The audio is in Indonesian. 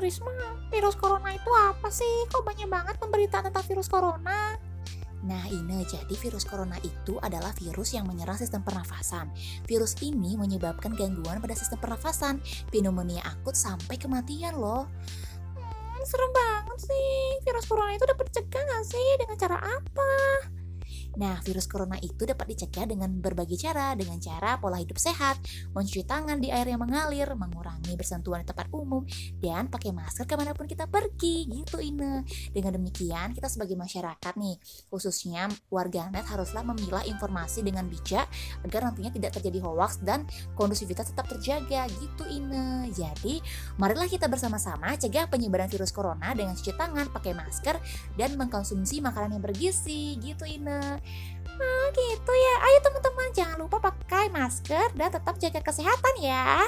Risma, virus corona itu apa sih? Kok banyak banget pemberitaan tentang virus corona? Nah, ini jadi virus corona itu adalah virus yang menyerang sistem pernafasan. Virus ini menyebabkan gangguan pada sistem pernafasan, pneumonia akut sampai kematian loh. Hmm, serem banget sih. Virus corona itu dapat dicegah nggak sih? Dengan cara apa? Nah, virus corona itu dapat dicegah dengan berbagai cara, dengan cara pola hidup sehat, mencuci tangan di air yang mengalir, mengurangi bersentuhan di tempat umum, dan pakai masker ke mana pun kita pergi, gitu Ine. Dengan demikian, kita sebagai masyarakat nih, khususnya warganet haruslah memilah informasi dengan bijak agar nantinya tidak terjadi hoax dan kondusivitas tetap terjaga, gitu Ine. Jadi, marilah kita bersama-sama cegah penyebaran virus corona dengan cuci tangan, pakai masker, dan mengkonsumsi makanan yang bergizi, gitu Ine. Oke gitu ya. Ayo teman-teman jangan lupa pakai masker dan tetap jaga kesehatan ya.